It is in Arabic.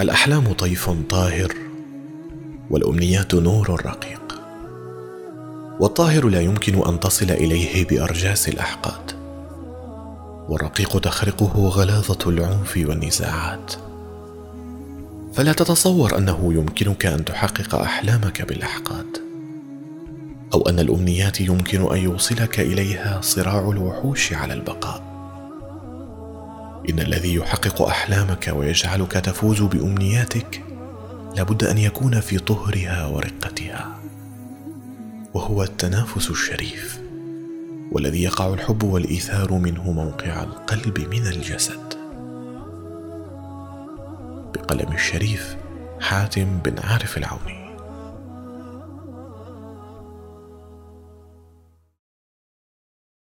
الأحلام طيف طاهر والأمنيات نور رقيق والطاهر لا يمكن أن تصل إليه بأرجاس الأحقاد والرقيق تخرقه غلاظة العنف والنزاعات. فلا تتصور أنه يمكنك أن تحقق أحلامك بالأحقاد أو أن الأمنيات يمكن أن يوصلك إليها صراع الوحوش على البقاء. إن الذي يحقق أحلامك ويجعلك تفوز بأمنياتك لابد أن يكون في طهرها ورقتها وهو التنافس الشريف والذي يقع الحب والإيثار منه موقع القلب من الجسد. بقلم الشريف حاتم بن عارف العوني.